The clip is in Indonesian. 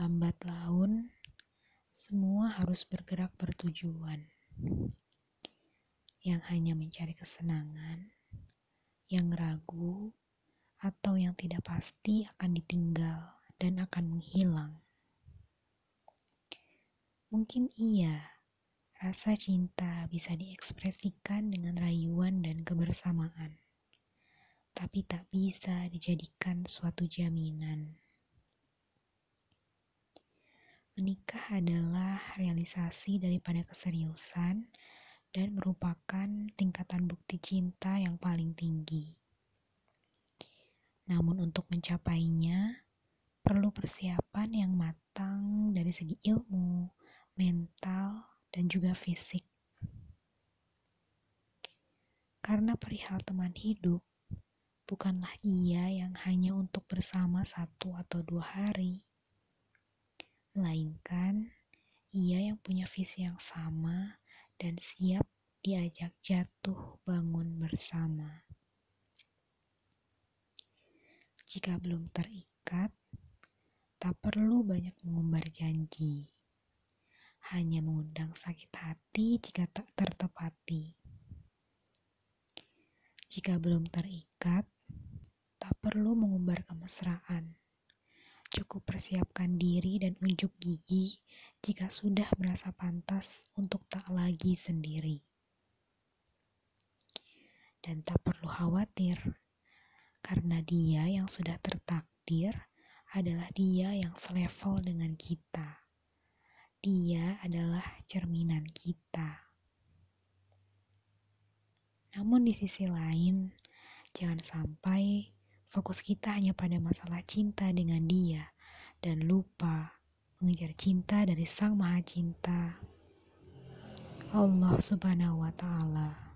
lambat laun, semua harus bergerak bertujuan. Yang hanya mencari kesenangan, yang ragu, atau yang tidak pasti akan ditinggal dan akan menghilang. Mungkin iya, rasa cinta bisa diekspresikan dengan rayuan dan kebersamaan, tapi tak bisa dijadikan suatu jaminan. Menikah adalah realisasi daripada keseriusan dan merupakan tingkatan bukti cinta yang paling tinggi. Namun untuk mencapainya, perlu persiapan yang matang dari segi ilmu, mental, dan juga fisik. Karena perihal teman hidup, bukanlah ia yang hanya untuk bersama satu atau dua hari, melainkan ia yang punya visi yang sama dan siap diajak jatuh bangun bersama. Jika belum terikat, tak perlu banyak mengumbar janji. Hanya mengundang sakit hati jika tak tertepati. Jika belum terikat, tak perlu mengumbar kemesraan Cukup persiapkan diri dan unjuk gigi jika sudah merasa pantas untuk tak lagi sendiri. Dan tak perlu khawatir, karena dia yang sudah tertakdir adalah dia yang selevel dengan kita. Dia adalah cerminan kita. Namun di sisi lain, jangan sampai Fokus kita hanya pada masalah cinta dengan dia dan lupa mengejar cinta dari Sang Maha Cinta. Allah Subhanahu wa taala.